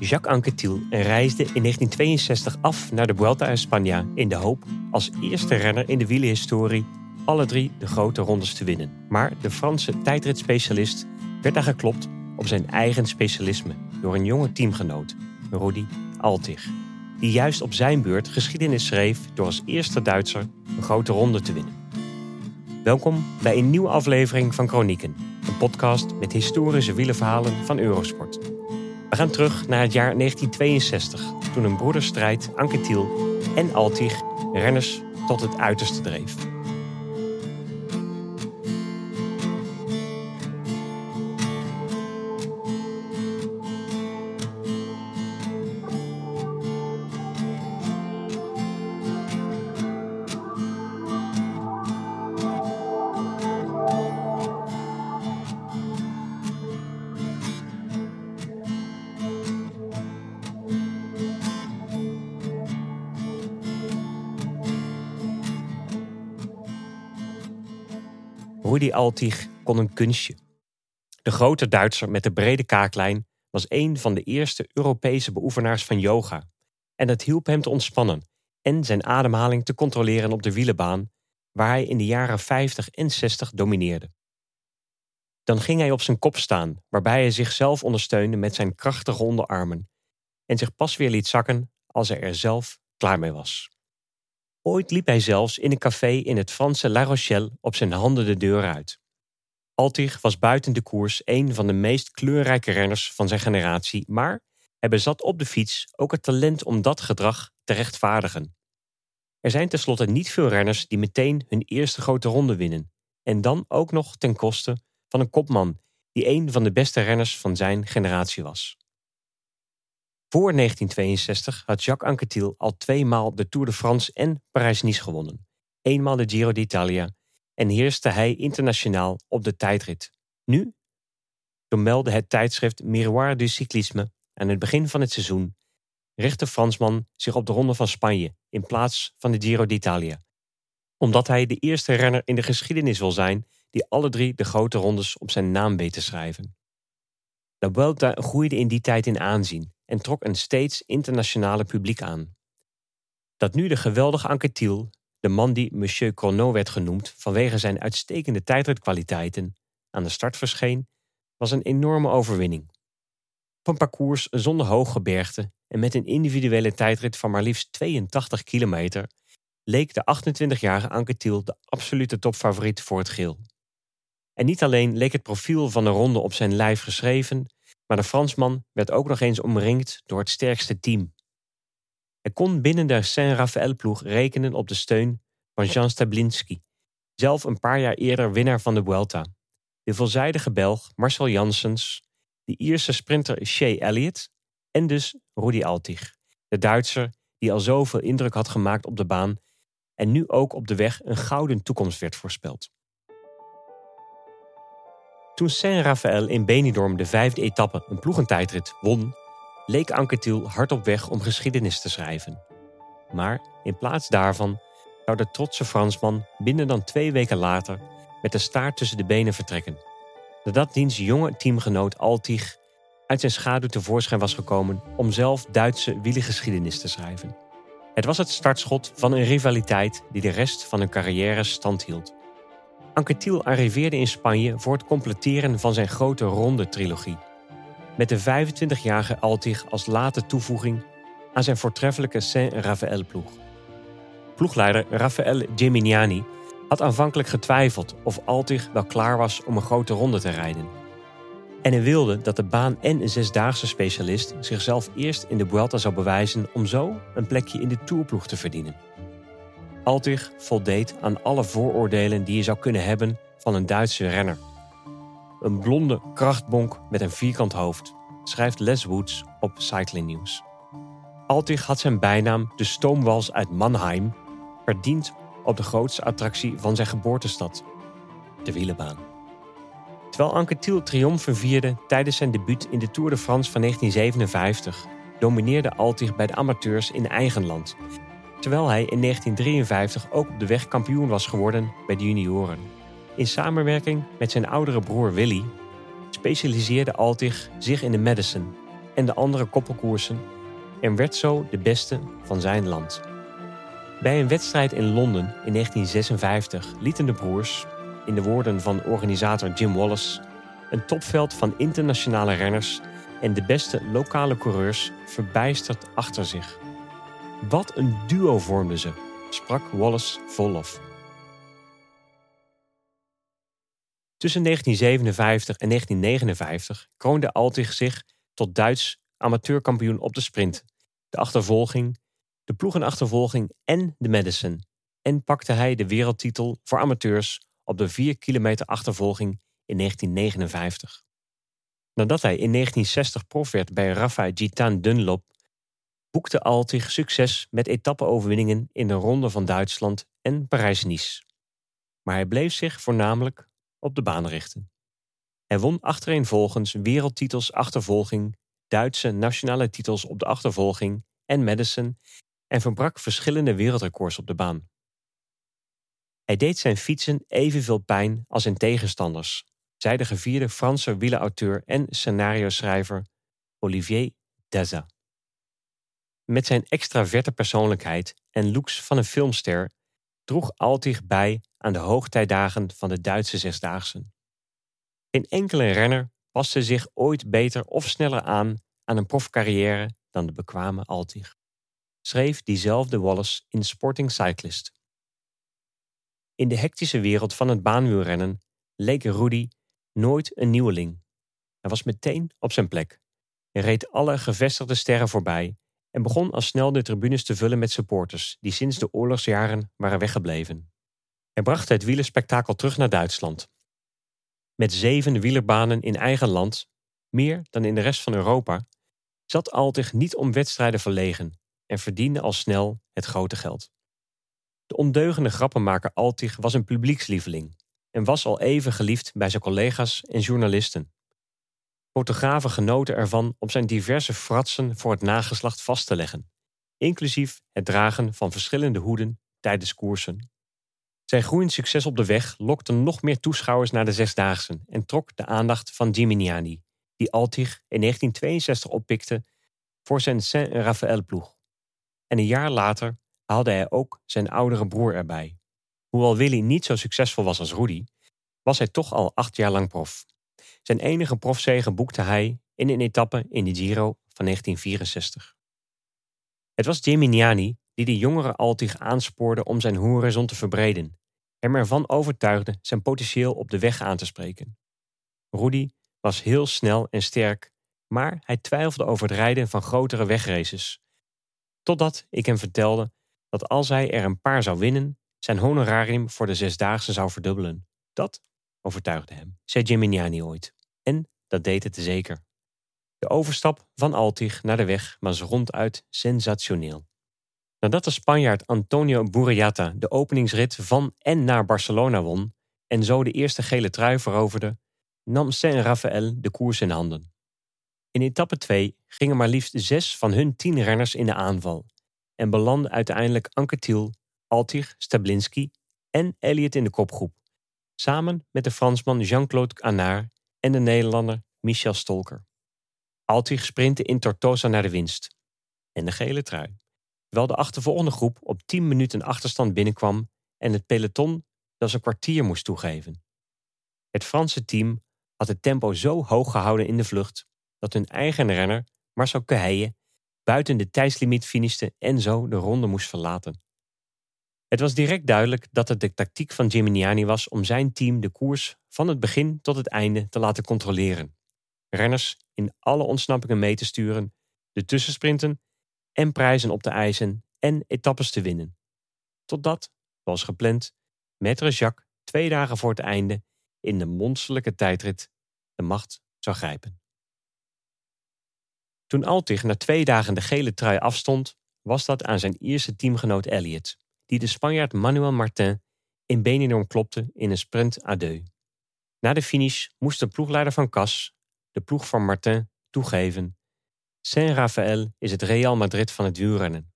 Jacques Anquetil reisde in 1962 af naar de Vuelta a España in de hoop als eerste renner in de wielenhistorie alle drie de grote rondes te winnen. Maar de Franse tijdritspecialist werd daar geklopt op zijn eigen specialisme door een jonge teamgenoot, Rudi Altig, die juist op zijn beurt geschiedenis schreef door als eerste Duitser een grote ronde te winnen. Welkom bij een nieuwe aflevering van Chronieken, een podcast met historische wielenverhalen van Eurosport. We gaan terug naar het jaar 1962, toen een broederstrijd Anquetil en Altig renners tot het uiterste dreef. Rudi Altig kon een kunstje. De grote Duitser met de brede kaaklijn was een van de eerste Europese beoefenaars van yoga. En dat hielp hem te ontspannen en zijn ademhaling te controleren op de wielenbaan, waar hij in de jaren 50 en 60 domineerde. Dan ging hij op zijn kop staan, waarbij hij zichzelf ondersteunde met zijn krachtige onderarmen en zich pas weer liet zakken als hij er zelf klaar mee was. Ooit liep hij zelfs in een café in het Franse La Rochelle op zijn handen de deur uit. Altig was buiten de koers een van de meest kleurrijke renners van zijn generatie, maar hij bezat op de fiets ook het talent om dat gedrag te rechtvaardigen. Er zijn tenslotte niet veel renners die meteen hun eerste grote ronde winnen, en dan ook nog ten koste van een kopman die een van de beste renners van zijn generatie was. Voor 1962 had Jacques Anquetil al tweemaal de Tour de France en Parijs-Nice gewonnen. Eenmaal de Giro d'Italia en heerste hij internationaal op de tijdrit. Nu? Toen meldde het tijdschrift Miroir du Cyclisme aan het begin van het seizoen richt de Fransman zich op de Ronde van Spanje in plaats van de Giro d'Italia. Omdat hij de eerste renner in de geschiedenis wil zijn die alle drie de grote rondes op zijn naam weet te schrijven. De Vuelta groeide in die tijd in aanzien en trok een steeds internationale publiek aan. Dat nu de geweldige Anquetil, de man die Monsieur Chrono werd genoemd vanwege zijn uitstekende tijdritkwaliteiten, aan de start verscheen, was een enorme overwinning. Op een parcours zonder hooggebergte en met een individuele tijdrit van maar liefst 82 kilometer leek de 28-jarige Anquetil de absolute topfavoriet voor het geel. En niet alleen leek het profiel van de ronde op zijn lijf geschreven, maar de Fransman werd ook nog eens omringd door het sterkste team. Hij kon binnen de Saint-Raphaël-ploeg rekenen op de steun van Jean Stablinski, zelf een paar jaar eerder winnaar van de Vuelta. De veelzijdige Belg Marcel Janssens, de Ierse sprinter Shea Elliott en dus Rudi Altig, de Duitser die al zoveel indruk had gemaakt op de baan en nu ook op de weg een gouden toekomst werd voorspeld. Toen Saint-Raphaël in Benidorm de vijfde etappe een ploegentijdrit won, leek Anquetil hard op weg om geschiedenis te schrijven. Maar in plaats daarvan zou de trotse Fransman binnen dan twee weken later met de staart tussen de benen vertrekken. Nadat diens jonge teamgenoot Altig uit zijn schaduw tevoorschijn was gekomen om zelf Duitse wielengeschiedenis te schrijven. Het was het startschot van een rivaliteit die de rest van hun carrière stand hield. Anquetil arriveerde in Spanje voor het completeren van zijn grote ronde-trilogie. Met de 25-jarige Altig als late toevoeging aan zijn voortreffelijke Saint-Raphaël-ploeg. Ploegleider Rafael Geminiani had aanvankelijk getwijfeld of Altig wel klaar was om een grote ronde te rijden. En hij wilde dat de baan- en een zesdaagse specialist zichzelf eerst in de Vuelta zou bewijzen om zo een plekje in de tourploeg te verdienen. Altig voldeed aan alle vooroordelen die je zou kunnen hebben van een Duitse renner. Een blonde krachtbonk met een vierkant hoofd, schrijft Les Woods op Cycling News. Altig had zijn bijnaam de stoomwals uit Mannheim verdiend op de grootste attractie van zijn geboortestad, de wielenbaan. Terwijl Anquetil triomfen vierde tijdens zijn debuut in de Tour de France van 1957, domineerde Altig bij de amateurs in eigen land terwijl hij in 1953 ook op de weg kampioen was geworden bij de junioren. In samenwerking met zijn oudere broer Willy specialiseerde Altig zich in de Madison en de andere koppelkoersen en werd zo de beste van zijn land. Bij een wedstrijd in Londen in 1956 lieten de broers, in de woorden van organisator Jim Wallace, een topveld van internationale renners en de beste lokale coureurs verbijsterd achter zich. Wat een duo vormden ze, sprak Wallace vol lof. Tussen 1957 en 1959 kroonde Altig zich tot Duits amateurkampioen op de sprint, de achtervolging, de ploegenachtervolging en de Madison. En pakte hij de wereldtitel voor amateurs op de 4 kilometer achtervolging in 1959. Nadat hij in 1960 prof werd bij Rafa Gitan Dunlop, boekte Altig succes met etappeoverwinningen in de Ronde van Duitsland en Parijs-Nice. Maar hij bleef zich voornamelijk op de baan richten. Hij won achtereenvolgens wereldtitels achtervolging, Duitse nationale titels op de achtervolging en Madison en verbrak verschillende wereldrecords op de baan. Hij deed zijn fietsen evenveel pijn als zijn tegenstanders, zei de gevierde Franse wielerauteur en scenario-schrijver Olivier Daza. Met zijn extraverte persoonlijkheid en looks van een filmster droeg Altig bij aan de hoogtijdagen van de Duitse Zesdaagsen. Geen enkele renner paste zich ooit beter of sneller aan aan een profcarrière dan de bekwame Altig, schreef diezelfde Wallace in Sporting Cyclist. In de hectische wereld van het baanwielrennen leek Rudy nooit een nieuweling. Hij was meteen op zijn plek. Hij reed alle gevestigde sterren voorbij en begon al snel de tribunes te vullen met supporters die sinds de oorlogsjaren waren weggebleven. Hij bracht het wielerspektakel terug naar Duitsland. Met zeven wielerbanen in eigen land, meer dan in de rest van Europa, zat Altig niet om wedstrijden verlegen en verdiende al snel het grote geld. De ondeugende grappenmaker Altig was een publiekslieveling en was al even geliefd bij zijn collega's en journalisten. Fotografen genoten ervan om zijn diverse fratsen voor het nageslacht vast te leggen, inclusief het dragen van verschillende hoeden tijdens koersen. Zijn groeiend succes op de weg lokte nog meer toeschouwers naar de Zesdaagse en trok de aandacht van Gimignani, die Altig in 1962 oppikte voor zijn Saint-Raphaël-ploeg. En een jaar later haalde hij ook zijn oudere broer erbij. Hoewel Willy niet zo succesvol was als Rudy, was hij toch al acht jaar lang prof. Zijn enige profzege boekte hij in een etappe in de Giro van 1964. Het was Gimignani die de jongere Altig aanspoorde om zijn horizon te verbreden, hem ervan overtuigde zijn potentieel op de weg aan te spreken. Rudy was heel snel en sterk, maar hij twijfelde over het rijden van grotere wegraces. Totdat ik hem vertelde dat als hij er een paar zou winnen, zijn honorarium voor de zesdaagse zou verdubbelen. Dat overtuigde hem, zei Gimignani ooit. Dat deed het zeker. De overstap van Altig naar de weg was ronduit sensationeel. Nadat de Spanjaard Antonio Burriata de openingsrit van en naar Barcelona won en zo de eerste gele trui veroverde, nam Saint-Raphaël de koers in handen. In etappe 2 gingen maar liefst zes van hun tien renners in de aanval en belandden uiteindelijk Anquetil, Altig, Stablinski en Elliot in de kopgroep, samen met de Fransman Jean-Claude Anard en de Nederlander Michel Stolker. Altig sprintte in Tortosa naar de winst en de gele trui, terwijl de achtervolgende groep op 10 minuten achterstand binnenkwam en het peloton zelfs een kwartier moest toegeven. Het Franse team had het tempo zo hoog gehouden in de vlucht dat hun eigen renner, Marcel Keheije, buiten de tijdslimiet finishte en zo de ronde moest verlaten. Het was direct duidelijk dat het de tactiek van Gimignani was om zijn team de koers van het begin tot het einde te laten controleren. Renners in alle ontsnappingen mee te sturen, de tussensprinten en prijzen op te eisen en etappes te winnen. Totdat, zoals gepland, Maître Jacques twee dagen voor het einde in de monsterlijke tijdrit de macht zou grijpen. Toen Altig na twee dagen de gele trui afstond, was dat aan zijn Ierse teamgenoot Elliot, die de Spanjaard Manuel Martin in Benidorm klopte in een sprint à deux. Na de finish moest de ploegleider van Cas, de ploeg van Martin, toegeven: Saint-Raphaël is het Real Madrid van het wielrennen.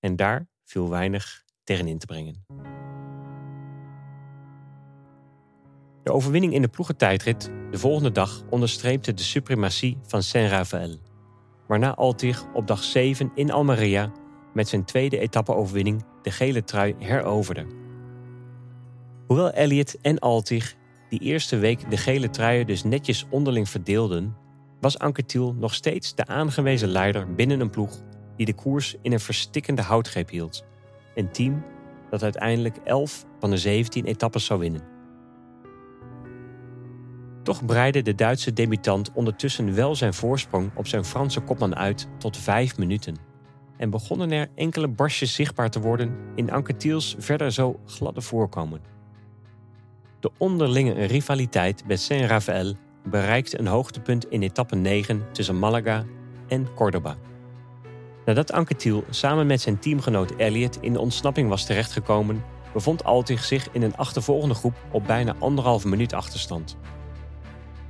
En daar viel weinig tegenin te brengen. De overwinning in de ploegentijdrit de volgende dag onderstreepte de suprematie van Saint-Raphaël. waarna Altig op dag 7 in Almeria met zijn tweede etappe-overwinning de gele trui heroverde. Hoewel Elliot en Altig die eerste week de gele truien dus netjes onderling verdeelden, was Anquetil nog steeds de aangewezen leider binnen een ploeg die de koers in een verstikkende houtgreep hield. Een team dat uiteindelijk 11 van de 17 etappes zou winnen. Toch breidde de Duitse debutant ondertussen wel zijn voorsprong op zijn Franse kopman uit tot 5 minuten. En begonnen er enkele barstjes zichtbaar te worden in Anquetils verder zo gladde voorkomen. De onderlinge rivaliteit bij Saint-Raphaël bereikte een hoogtepunt in etappe 9 tussen Malaga en Córdoba. Nadat Anquetil samen met zijn teamgenoot Elliot in de ontsnapping was terechtgekomen, bevond Altig zich in een achtervolgende groep op bijna anderhalve minuut achterstand.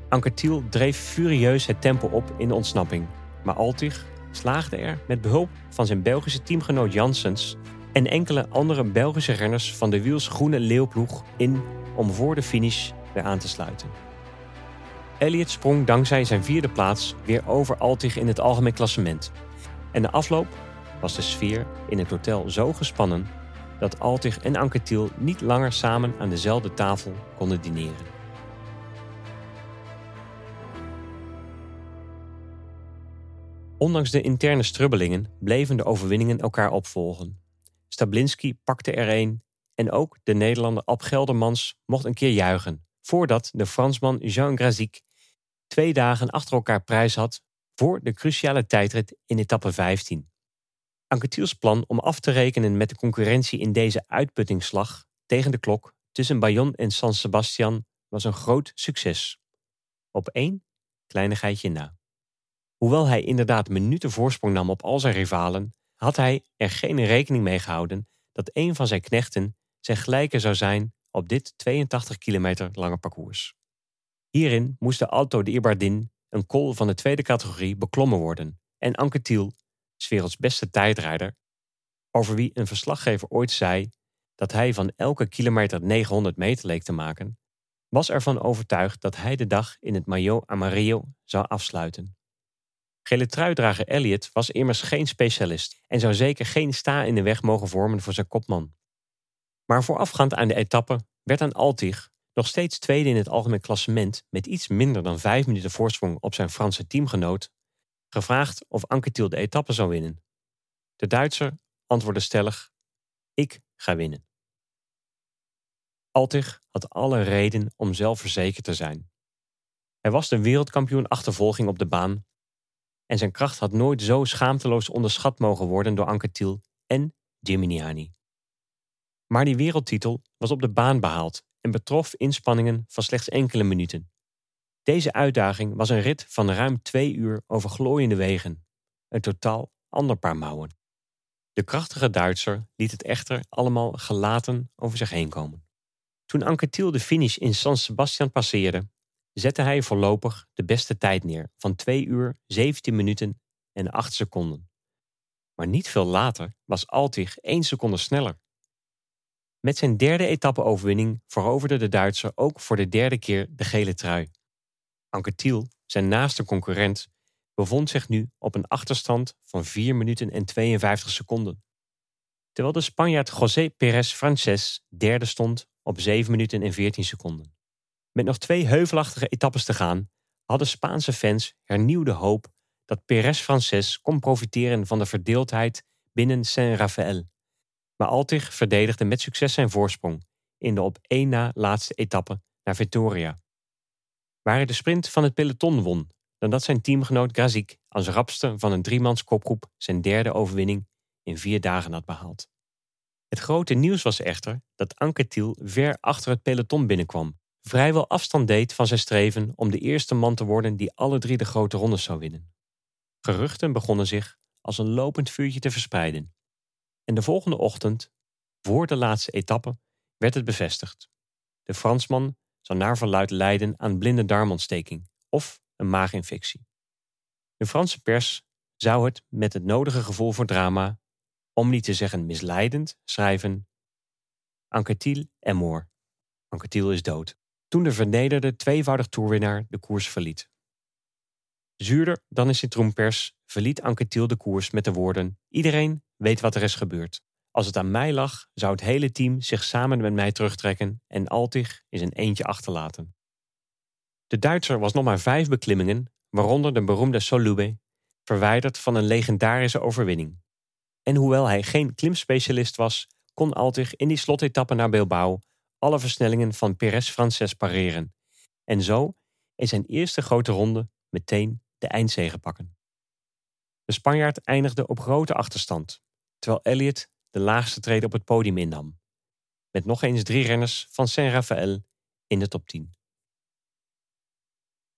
Anquetil dreef furieus het tempo op in de ontsnapping, maar Altig slaagde er met behulp van zijn Belgische teamgenoot Janssens en enkele andere Belgische renners van de Wiels Groene Leeuwploeg in om voor de finish weer aan te sluiten. Elliot sprong dankzij zijn vierde plaats weer over Altig in het algemeen klassement. En de afloop was de sfeer in het hotel zo gespannen dat Altig en Anquetil niet langer samen aan dezelfde tafel konden dineren. Ondanks de interne strubbelingen bleven de overwinningen elkaar opvolgen. Stablinski pakte er een en ook de Nederlander Ab Geldermans mocht een keer juichen, voordat de Fransman Jean Grazic twee dagen achter elkaar prijs had voor de cruciale tijdrit in etappe 15. Anquetil's plan om af te rekenen met de concurrentie in deze uitputtingsslag tegen de klok tussen Bayonne en San Sebastian was een groot succes. Op één kleinigheidje na. Hoewel hij inderdaad minuten voorsprong nam op al zijn rivalen, had hij er geen rekening mee gehouden dat een van zijn knechten zijn gelijke zou zijn op dit 82 kilometer lange parcours. Hierin moest de Alto de Ibardin, een kol van de tweede categorie, beklommen worden en Anquetil, 's werelds beste tijdrijder, over wie een verslaggever ooit zei dat hij van elke kilometer 900 meter leek te maken, was ervan overtuigd dat hij de dag in het Maillot Amarillo zou afsluiten. Gele truidrager Elliot was immers geen specialist en zou zeker geen sta in de weg mogen vormen voor zijn kopman. Maar voorafgaand aan de etappe werd aan Altig, nog steeds tweede in het algemeen klassement met iets minder dan vijf minuten voorsprong op zijn Franse teamgenoot, gevraagd of Anquetil de etappe zou winnen. De Duitser antwoordde stellig: Ik ga winnen. Altig had alle reden om zelfverzekerd te zijn. Hij was de wereldkampioen achtervolging op de baan en zijn kracht had nooit zo schaamteloos onderschat mogen worden door Anquetil en Gimignani. Maar die wereldtitel was op de baan behaald en betrof inspanningen van slechts enkele minuten. Deze uitdaging was een rit van ruim twee uur over glooiende wegen, een totaal ander paar mouwen. De krachtige Duitser liet het echter allemaal gelaten over zich heen komen. Toen Anquetil de finish in San Sebastian passeerde, zette hij voorlopig de beste tijd neer van 2 uur 17 minuten en 8 seconden. Maar niet veel later was Altig 1 seconde sneller. Met zijn derde etappe-overwinning veroverde de Duitser ook voor de derde keer de gele trui. Anquetil, zijn naaste concurrent, bevond zich nu op een achterstand van 4 minuten en 52 seconden. Terwijl de Spanjaard José Pérez Frances derde stond op 7 minuten en 14 seconden. Met nog twee heuvelachtige etappes te gaan, hadden Spaanse fans hernieuwde hoop dat Pérez Frances kon profiteren van de verdeeldheid binnen Saint-Raphaël. Maar Altig verdedigde met succes zijn voorsprong in de op één na laatste etappe naar Vitoria. Waar hij de sprint van het peloton won, dan dat zijn teamgenoot Grazic als rapste van een driemans kopgroep zijn derde overwinning in vier dagen had behaald. Het grote nieuws was echter dat Anquetil ver achter het peloton binnenkwam, vrijwel afstand deed van zijn streven om de eerste man te worden die alle drie de grote rondes zou winnen. Geruchten begonnen zich als een lopend vuurtje te verspreiden. En de volgende ochtend, voor de laatste etappe, werd het bevestigd. De Fransman zou naar verluid lijden aan blinde darmontsteking of een maaginfectie. De Franse pers zou het met het nodige gevoel voor drama, om niet te zeggen misleidend, schrijven: Anquetil est mort. Anquetil is dood. Toen de vernederde tweevoudig toerwinnaar de koers verliet. Zuurder dan de citroenpers verliet Anquetil de koers met de woorden: Iedereen weet wat er is gebeurd. Als het aan mij lag, zou het hele team zich samen met mij terugtrekken en Altig in zijn eentje achterlaten. De Duitser was nog maar vijf beklimmingen, waaronder de beroemde Solube, verwijderd van een legendarische overwinning. En hoewel hij geen klimspecialist was, kon Altig in die slotetappe naar Bilbao alle versnellingen van Perez Frances pareren. En zo in zijn eerste grote ronde meteen de eindzege pakken. De Spanjaard eindigde op grote achterstand, terwijl Elliot de laagste trede op het podium innam. Met nog eens drie renners van Saint-Raphaël in de top 10.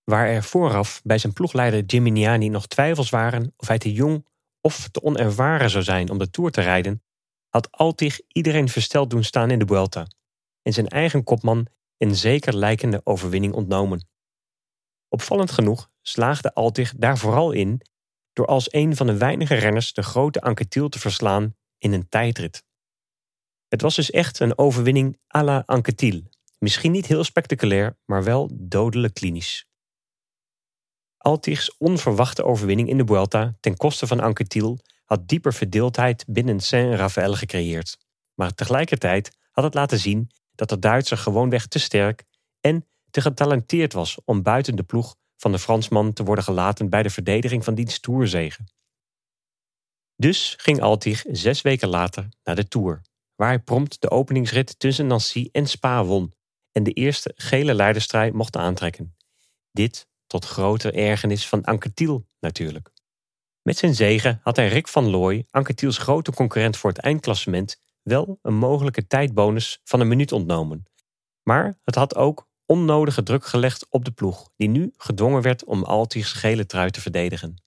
Waar er vooraf bij zijn ploegleider Gimignani nog twijfels waren of hij te jong of te onervaren zou zijn om de Tour te rijden, had Altig iedereen versteld doen staan in de Vuelta en zijn eigen kopman een zeker lijkende overwinning ontnomen. Opvallend genoeg slaagde Altig daar vooral in door als een van de weinige renners de grote Anquetil te verslaan in een tijdrit. Het was dus echt een overwinning à la Anquetil. Misschien niet heel spectaculair, maar wel dodelijk klinisch. Altigs onverwachte overwinning in de Vuelta ten koste van Anquetil had dieper verdeeldheid binnen Saint-Raphaël gecreëerd. Maar tegelijkertijd had het laten zien dat de Duitser gewoonweg te sterk en te getalenteerd was om buiten de ploeg van de Fransman te worden gelaten bij de verdediging van diens toerzegen. Dus ging Altig zes weken later naar de Tour, waar hij prompt de openingsrit tussen Nancy en Spa won en de eerste gele leiderstrijd mocht aantrekken. Dit tot grote ergernis van Anquetil natuurlijk. Met zijn zegen had hij Rick van Looy, Anquetils grote concurrent voor het eindklassement, wel een mogelijke tijdbonus van een minuut ontnomen. Maar het had ook onnodige druk gelegd op de ploeg, die nu gedwongen werd om Altigs gele trui te verdedigen.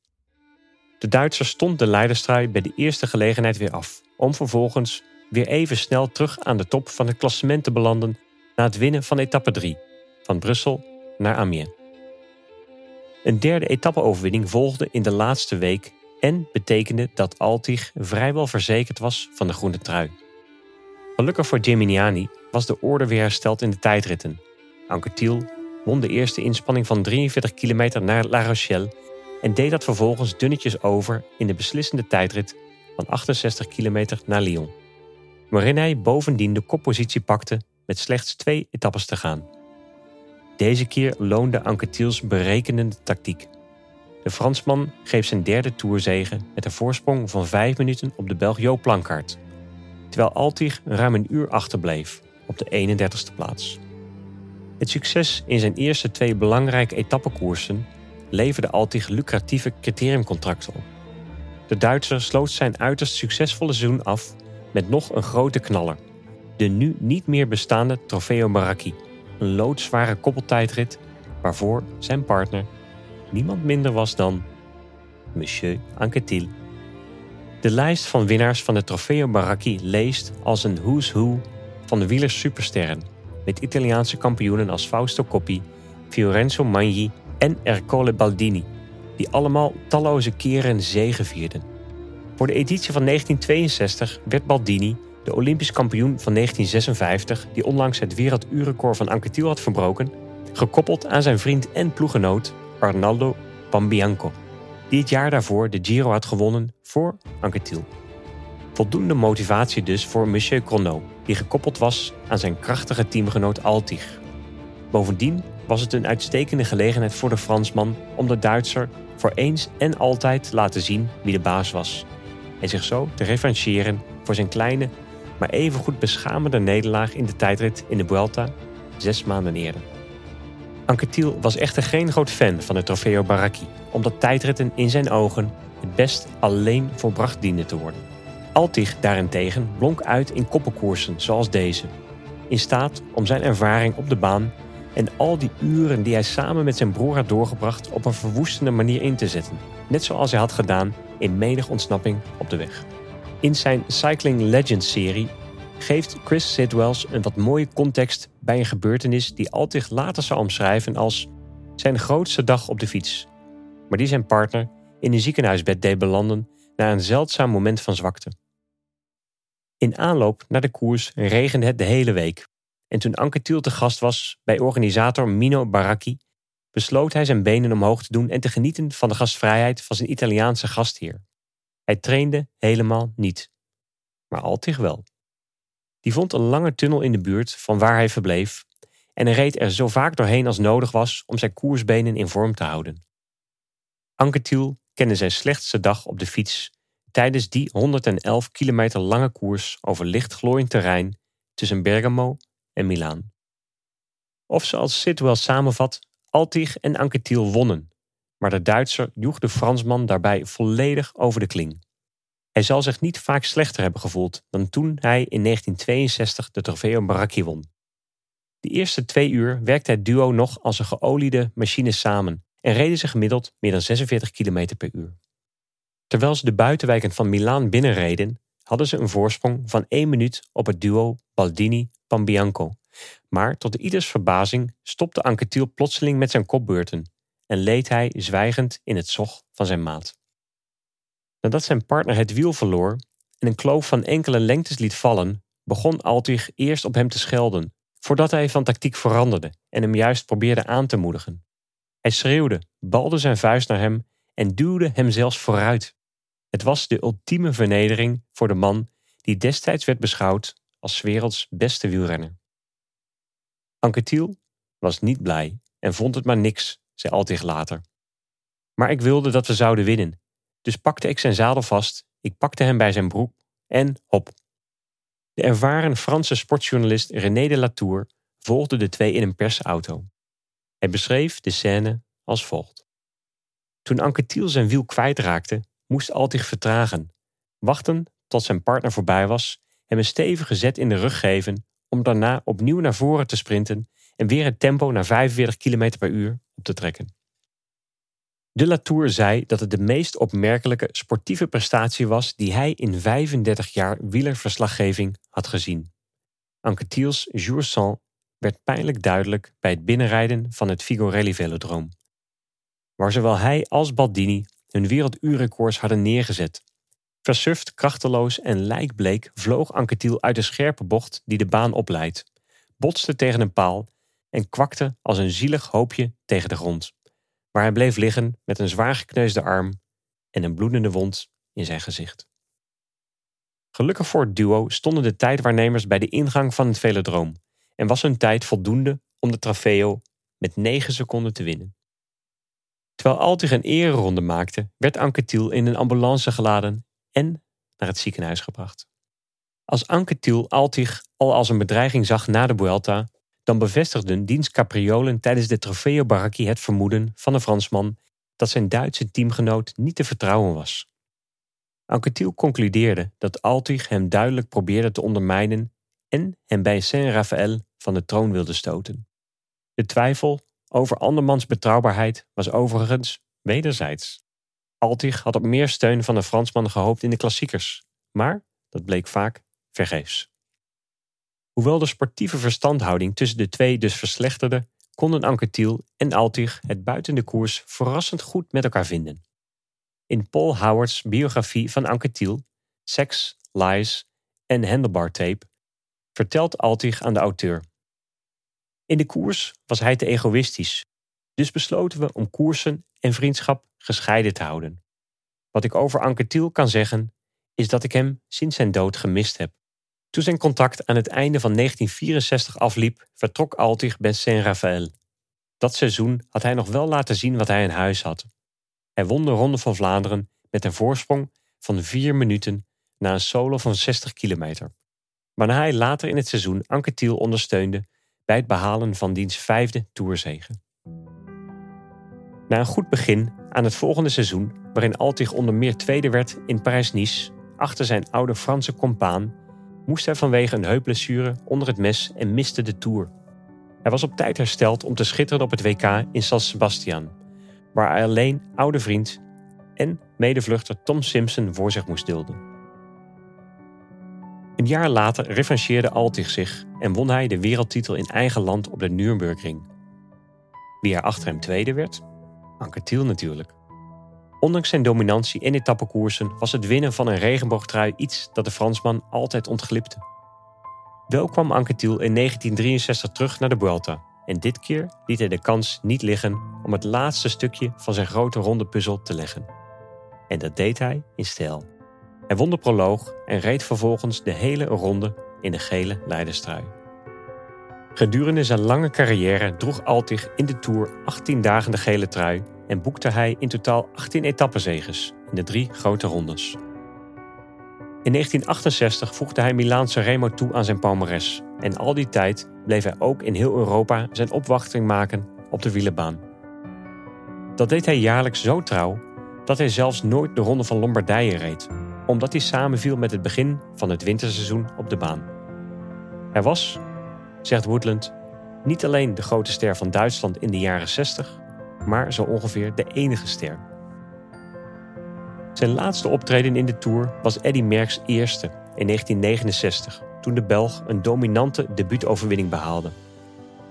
De Duitser stond de leiderstrui bij de eerste gelegenheid weer af, om vervolgens weer even snel terug aan de top van het klassement te belanden na het winnen van etappe 3, van Brussel naar Amiens. Een derde etappeoverwinning volgde in de laatste week en betekende dat Altig vrijwel verzekerd was van de groene trui. Gelukkig voor Gimignani was de orde weer hersteld in de tijdritten. Anquetil won de eerste inspanning van 43 kilometer naar La Rochelle en deed dat vervolgens dunnetjes over in de beslissende tijdrit van 68 kilometer naar Lyon. Waarin hij bovendien de koppositie pakte met slechts twee etappes te gaan. Deze keer loonde Anquetils berekenende tactiek. De Fransman greep zijn derde toerzege met een voorsprong van 5 minuten op de Belg Jo terwijl Altig ruim een uur achterbleef op de 31ste plaats. Het succes in zijn eerste twee belangrijke etappekoersen leverde Altig lucratieve criteriumcontracten op. De Duitser sloot zijn uiterst succesvolle seizoen af met nog een grote knaller. De nu niet meer bestaande Trofeo Maracchi, een loodzware koppeltijdrit waarvoor zijn partner niemand minder was dan Monsieur Anquetil. De lijst van winnaars van de Trofeo Baracchi leest als een who's who van de wielers supersterren, met Italiaanse kampioenen als Fausto Coppi, Fiorenzo Magni en Ercole Baldini, die allemaal talloze keren zegen vierden. Voor de editie van 1962 werd Baldini, de Olympisch kampioen van 1956, die onlangs het werelduurrecord van Anquetil had verbroken, gekoppeld aan zijn vriend en ploegenoot Arnaldo Pambianco, die het jaar daarvoor de Giro had gewonnen voor Anquetil. Voldoende motivatie dus voor Monsieur Chrono, die gekoppeld was aan zijn krachtige teamgenoot Altig. Bovendien was het een uitstekende gelegenheid voor de Fransman om de Duitser voor eens en altijd te laten zien wie de baas was. En zich zo te revancheren voor zijn kleine, maar evengoed beschamende nederlaag in de tijdrit in de Vuelta zes maanden eerder. Anquetil was echter geen groot fan van de Trofeo Baracchi, omdat tijdritten in zijn ogen het best alleen volbracht dienden te worden. Altig daarentegen blonk uit in koppenkoersen zoals deze, in staat om zijn ervaring op de baan en al die uren die hij samen met zijn broer had doorgebracht op een verwoestende manier in te zetten, net zoals hij had gedaan in menig ontsnapping op de weg. In zijn Cycling Legends serie geeft Chris Sidwells een wat mooie context bij een gebeurtenis die Altig later zou omschrijven als zijn grootste dag op de fiets, maar die zijn partner in een ziekenhuisbed deed belanden na een zeldzaam moment van zwakte. In aanloop naar de koers regende het de hele week en toen Anquetil te gast was bij organisator Mino Baracchi, besloot hij zijn benen omhoog te doen en te genieten van de gastvrijheid van zijn Italiaanse gastheer. Hij trainde helemaal niet. Maar Altig wel. Die vond een lange tunnel in de buurt van waar hij verbleef en reed er zo vaak doorheen als nodig was om zijn koersbenen in vorm te houden. Anquetil kende zijn slechtste dag op de fiets tijdens die 111 kilometer lange koers over lichtglooiend terrein tussen Bergamo en Milaan. Of zoals Sitwell samenvat, Altig en Anquetil wonnen, maar de Duitser joeg de Fransman daarbij volledig over de kling. Hij zal zich niet vaak slechter hebben gevoeld dan toen hij in 1962 de Trofeo Baracchi won. De eerste twee uur werkte het duo nog als een geoliede machine samen en reden ze gemiddeld meer dan 46 km per uur. Terwijl ze de buitenwijken van Milaan binnenreden, hadden ze een voorsprong van 1 minuut op het duo Baldini-Pambianco. Maar tot ieders verbazing stopte Anquetil plotseling met zijn kopbeurten en leed hij zwijgend in het zog van zijn maat. Nadat zijn partner het wiel verloor en een kloof van enkele lengtes liet vallen, begon Altig eerst op hem te schelden, voordat hij van tactiek veranderde en hem juist probeerde aan te moedigen. Hij schreeuwde, balde zijn vuist naar hem en duwde hem zelfs vooruit. Het was de ultieme vernedering voor de man die destijds werd beschouwd als werelds beste wielrenner. Anquetil was niet blij en vond het maar niks, zei Altig later. Maar ik wilde dat we zouden winnen, dus pakte ik zijn zadel vast, ik pakte hem bij zijn broek en hop. De ervaren Franse sportjournalist René de Latour volgde de twee in een persauto. Hij beschreef de scène als volgt. Toen Anquetil zijn wiel kwijtraakte, moest Altig vertragen, wachten tot zijn partner voorbij was, hem een stevige zet in de rug geven om daarna opnieuw naar voren te sprinten en weer het tempo naar 45 km per uur op te trekken. De Latour zei dat het de meest opmerkelijke sportieve prestatie was die hij in 35 jaar wielerverslaggeving had gezien. Anquetil's jour sans werd pijnlijk duidelijk bij het binnenrijden van het Figorelli Velodroom, waar zowel hij als Baldini hun werelduurrecords hadden neergezet. Versuft, krachteloos en lijkbleek vloog Anquetil uit de scherpe bocht die de baan opleidt, botste tegen een paal en kwakte als een zielig hoopje tegen de grond waar hij bleef liggen met een zwaar gekneusde arm en een bloedende wond in zijn gezicht. Gelukkig voor het duo stonden de tijdwaarnemers bij de ingang van het velodroom en was hun tijd voldoende om de trofeo met 9 seconden te winnen. Terwijl Altig een ereronde maakte, werd Anquetil in een ambulance geladen en naar het ziekenhuis gebracht. Als Anquetil Altig al als een bedreiging zag na de Vuelta, dan bevestigden diens capriolen tijdens de Trofeo Baracchi het vermoeden van de Fransman dat zijn Duitse teamgenoot niet te vertrouwen was. Anquetil concludeerde dat Altig hem duidelijk probeerde te ondermijnen en hem bij Saint-Raphaël van de troon wilde stoten. De twijfel over andermans betrouwbaarheid was overigens wederzijds. Altig had op meer steun van de Fransman gehoopt in de klassiekers, maar dat bleek vaak vergeefs. Hoewel de sportieve verstandhouding tussen de twee dus verslechterde, konden Anquetil en Altig het buiten de koers verrassend goed met elkaar vinden. In Paul Howard's biografie van Anquetil, Sex, Lies en Handlebar Tape, vertelt Altig aan de auteur. In de koers was hij te egoïstisch, dus besloten we om koersen en vriendschap gescheiden te houden. Wat ik over Anquetil kan zeggen, is dat ik hem sinds zijn dood gemist heb. Toen zijn contract aan het einde van 1964 afliep, vertrok Altig bij Saint-Raphaël. Dat seizoen had hij nog wel laten zien wat hij in huis had. Hij won de Ronde van Vlaanderen met een voorsprong van 4 minuten na een solo van 60 kilometer. Waarna hij later in het seizoen Anquetil ondersteunde bij het behalen van diens vijfde toerzege. Na een goed begin aan het volgende seizoen, waarin Altig onder meer tweede werd in Parijs-Nice achter zijn oude Franse compaan moest hij vanwege een heupblessure onder het mes en miste de Tour. Hij was op tijd hersteld om te schitteren op het WK in San Sebastian, waar hij alleen oude vriend en medevluchter Tom Simpson voor zich moest dulden. Een jaar later revancheerde Altig zich en won hij de wereldtitel in eigen land op de Nürburgring. Wie er achter hem tweede werd? Anquetil natuurlijk. Ondanks zijn dominantie in etappekoersen was het winnen van een regenboogtrui iets dat de Fransman altijd ontglipte. Wel kwam Anquetil in 1963 terug naar de Vuelta en dit keer liet hij de kans niet liggen om het laatste stukje van zijn grote ronde puzzel te leggen. En dat deed hij in stijl. Hij won de proloog en reed vervolgens de hele ronde in de gele leiderstrui. Gedurende zijn lange carrière droeg Altig in de Tour 18 dagen de gele trui en boekte hij in totaal 18 etappezeges in de drie grote rondes. In 1968 voegde hij Milaanse Remo toe aan zijn palmares en al die tijd bleef hij ook in heel Europa zijn opwachting maken op de wielenbaan. Dat deed hij jaarlijks zo trouw dat hij zelfs nooit de Ronde van Lombardije reed, omdat hij samenviel met het begin van het winterseizoen op de baan. Hij was, zegt Woodland, niet alleen de grote ster van Duitsland in de jaren 60, maar zo ongeveer de enige ster. Zijn laatste optreden in de Tour was Eddy Merckx eerste in 1969, toen de Belg een dominante debuutoverwinning behaalde.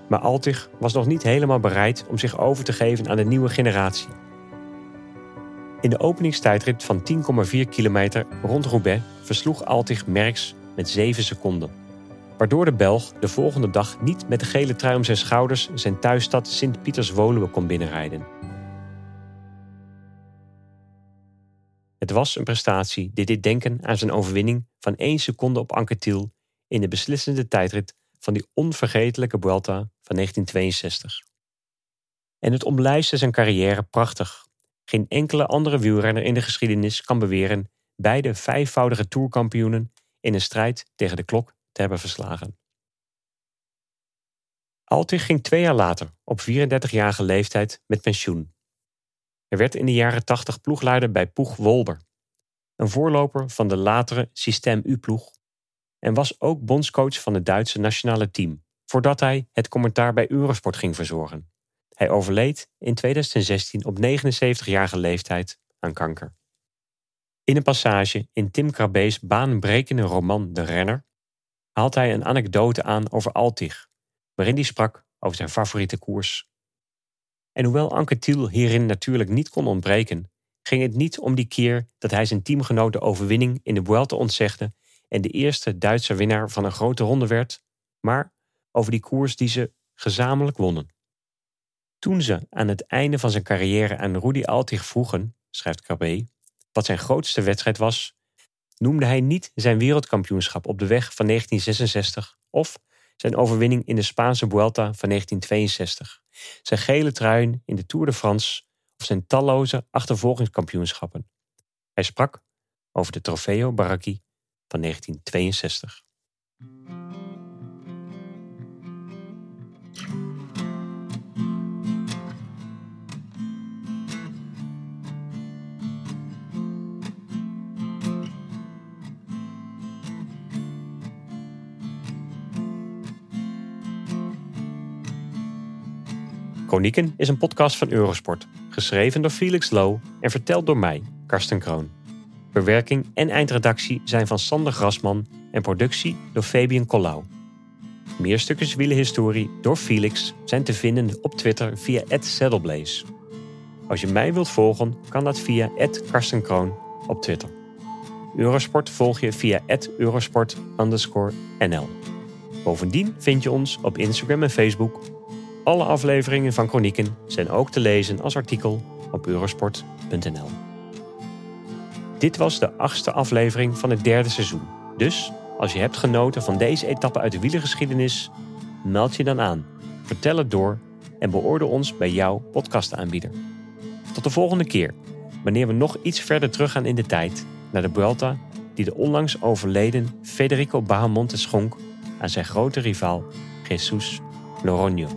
Maar Altig was nog niet helemaal bereid om zich over te geven aan de nieuwe generatie. In de openingstijdrit van 10,4 kilometer rond Roubaix versloeg Altig Merckx met 7 seconden. Waardoor de Belg de volgende dag niet met de gele trui om zijn schouders zijn thuisstad Sint-Pieters-Woluwe kon binnenrijden. Het was een prestatie die dit denken aan zijn overwinning van 1 seconde op Anquetil in de beslissende tijdrit van die onvergetelijke Vuelta van 1962. En het omlijstte zijn carrière prachtig. Geen enkele andere wielrenner in de geschiedenis kan beweren beide vijfvoudige tourkampioenen in een strijd tegen de klok te hebben verslagen. Altig ging twee jaar later, op 34-jarige leeftijd, met pensioen. Hij werd in de jaren 80 ploegleider bij Poeg Wolber, een voorloper van de latere System U-ploeg, en was ook bondscoach van het Duitse nationale team, voordat hij het commentaar bij Eurosport ging verzorgen. Hij overleed in 2016 op 79-jarige leeftijd aan kanker. In een passage in Tim Krabbe's baanbrekende roman De Renner haalt hij een anekdote aan over Altig, waarin hij sprak over zijn favoriete koers. En hoewel Anke Thiel hierin natuurlijk niet kon ontbreken, ging het niet om die keer dat hij zijn teamgenoot de overwinning in de Vuelta ontzegde en de eerste Duitse winnaar van een grote ronde werd, maar over die koers die ze gezamenlijk wonnen. Toen ze aan het einde van zijn carrière aan Rudy Altig vroegen, schrijft Krabbe, wat zijn grootste wedstrijd was, noemde hij niet zijn wereldkampioenschap op de weg van 1966 of zijn overwinning in de Spaanse Vuelta van 1962, zijn gele truien in de Tour de France of zijn talloze achtervolgingskampioenschappen. Hij sprak over de Trofeo Baraki van 1962. Chronieken is een podcast van Eurosport, geschreven door Felix Low en verteld door mij, Karsten Kroon. Bewerking en eindredactie zijn van Sander Grasman en productie door Fabian Collau. Meer stukjes wielenhistorie door Felix zijn te vinden op Twitter via @saddleblaze. Als je mij wilt volgen, kan dat via @karstenkroon op Twitter. Eurosport volg je via @eurosport_nl. Bovendien vind je ons op Instagram en Facebook alle afleveringen van Chronieken zijn ook te lezen als artikel op eurosport.nl. Dit was de achtste aflevering van het derde seizoen. Dus als je hebt genoten van deze etappe uit de wielergeschiedenis, meld je dan aan, vertel het door en beoordeel ons bij jouw podcastaanbieder. Tot de volgende keer, wanneer we nog iets verder teruggaan in de tijd naar de Vuelta die de onlangs overleden Federico Bahamonte schonk aan zijn grote rivaal Jesus Noronha.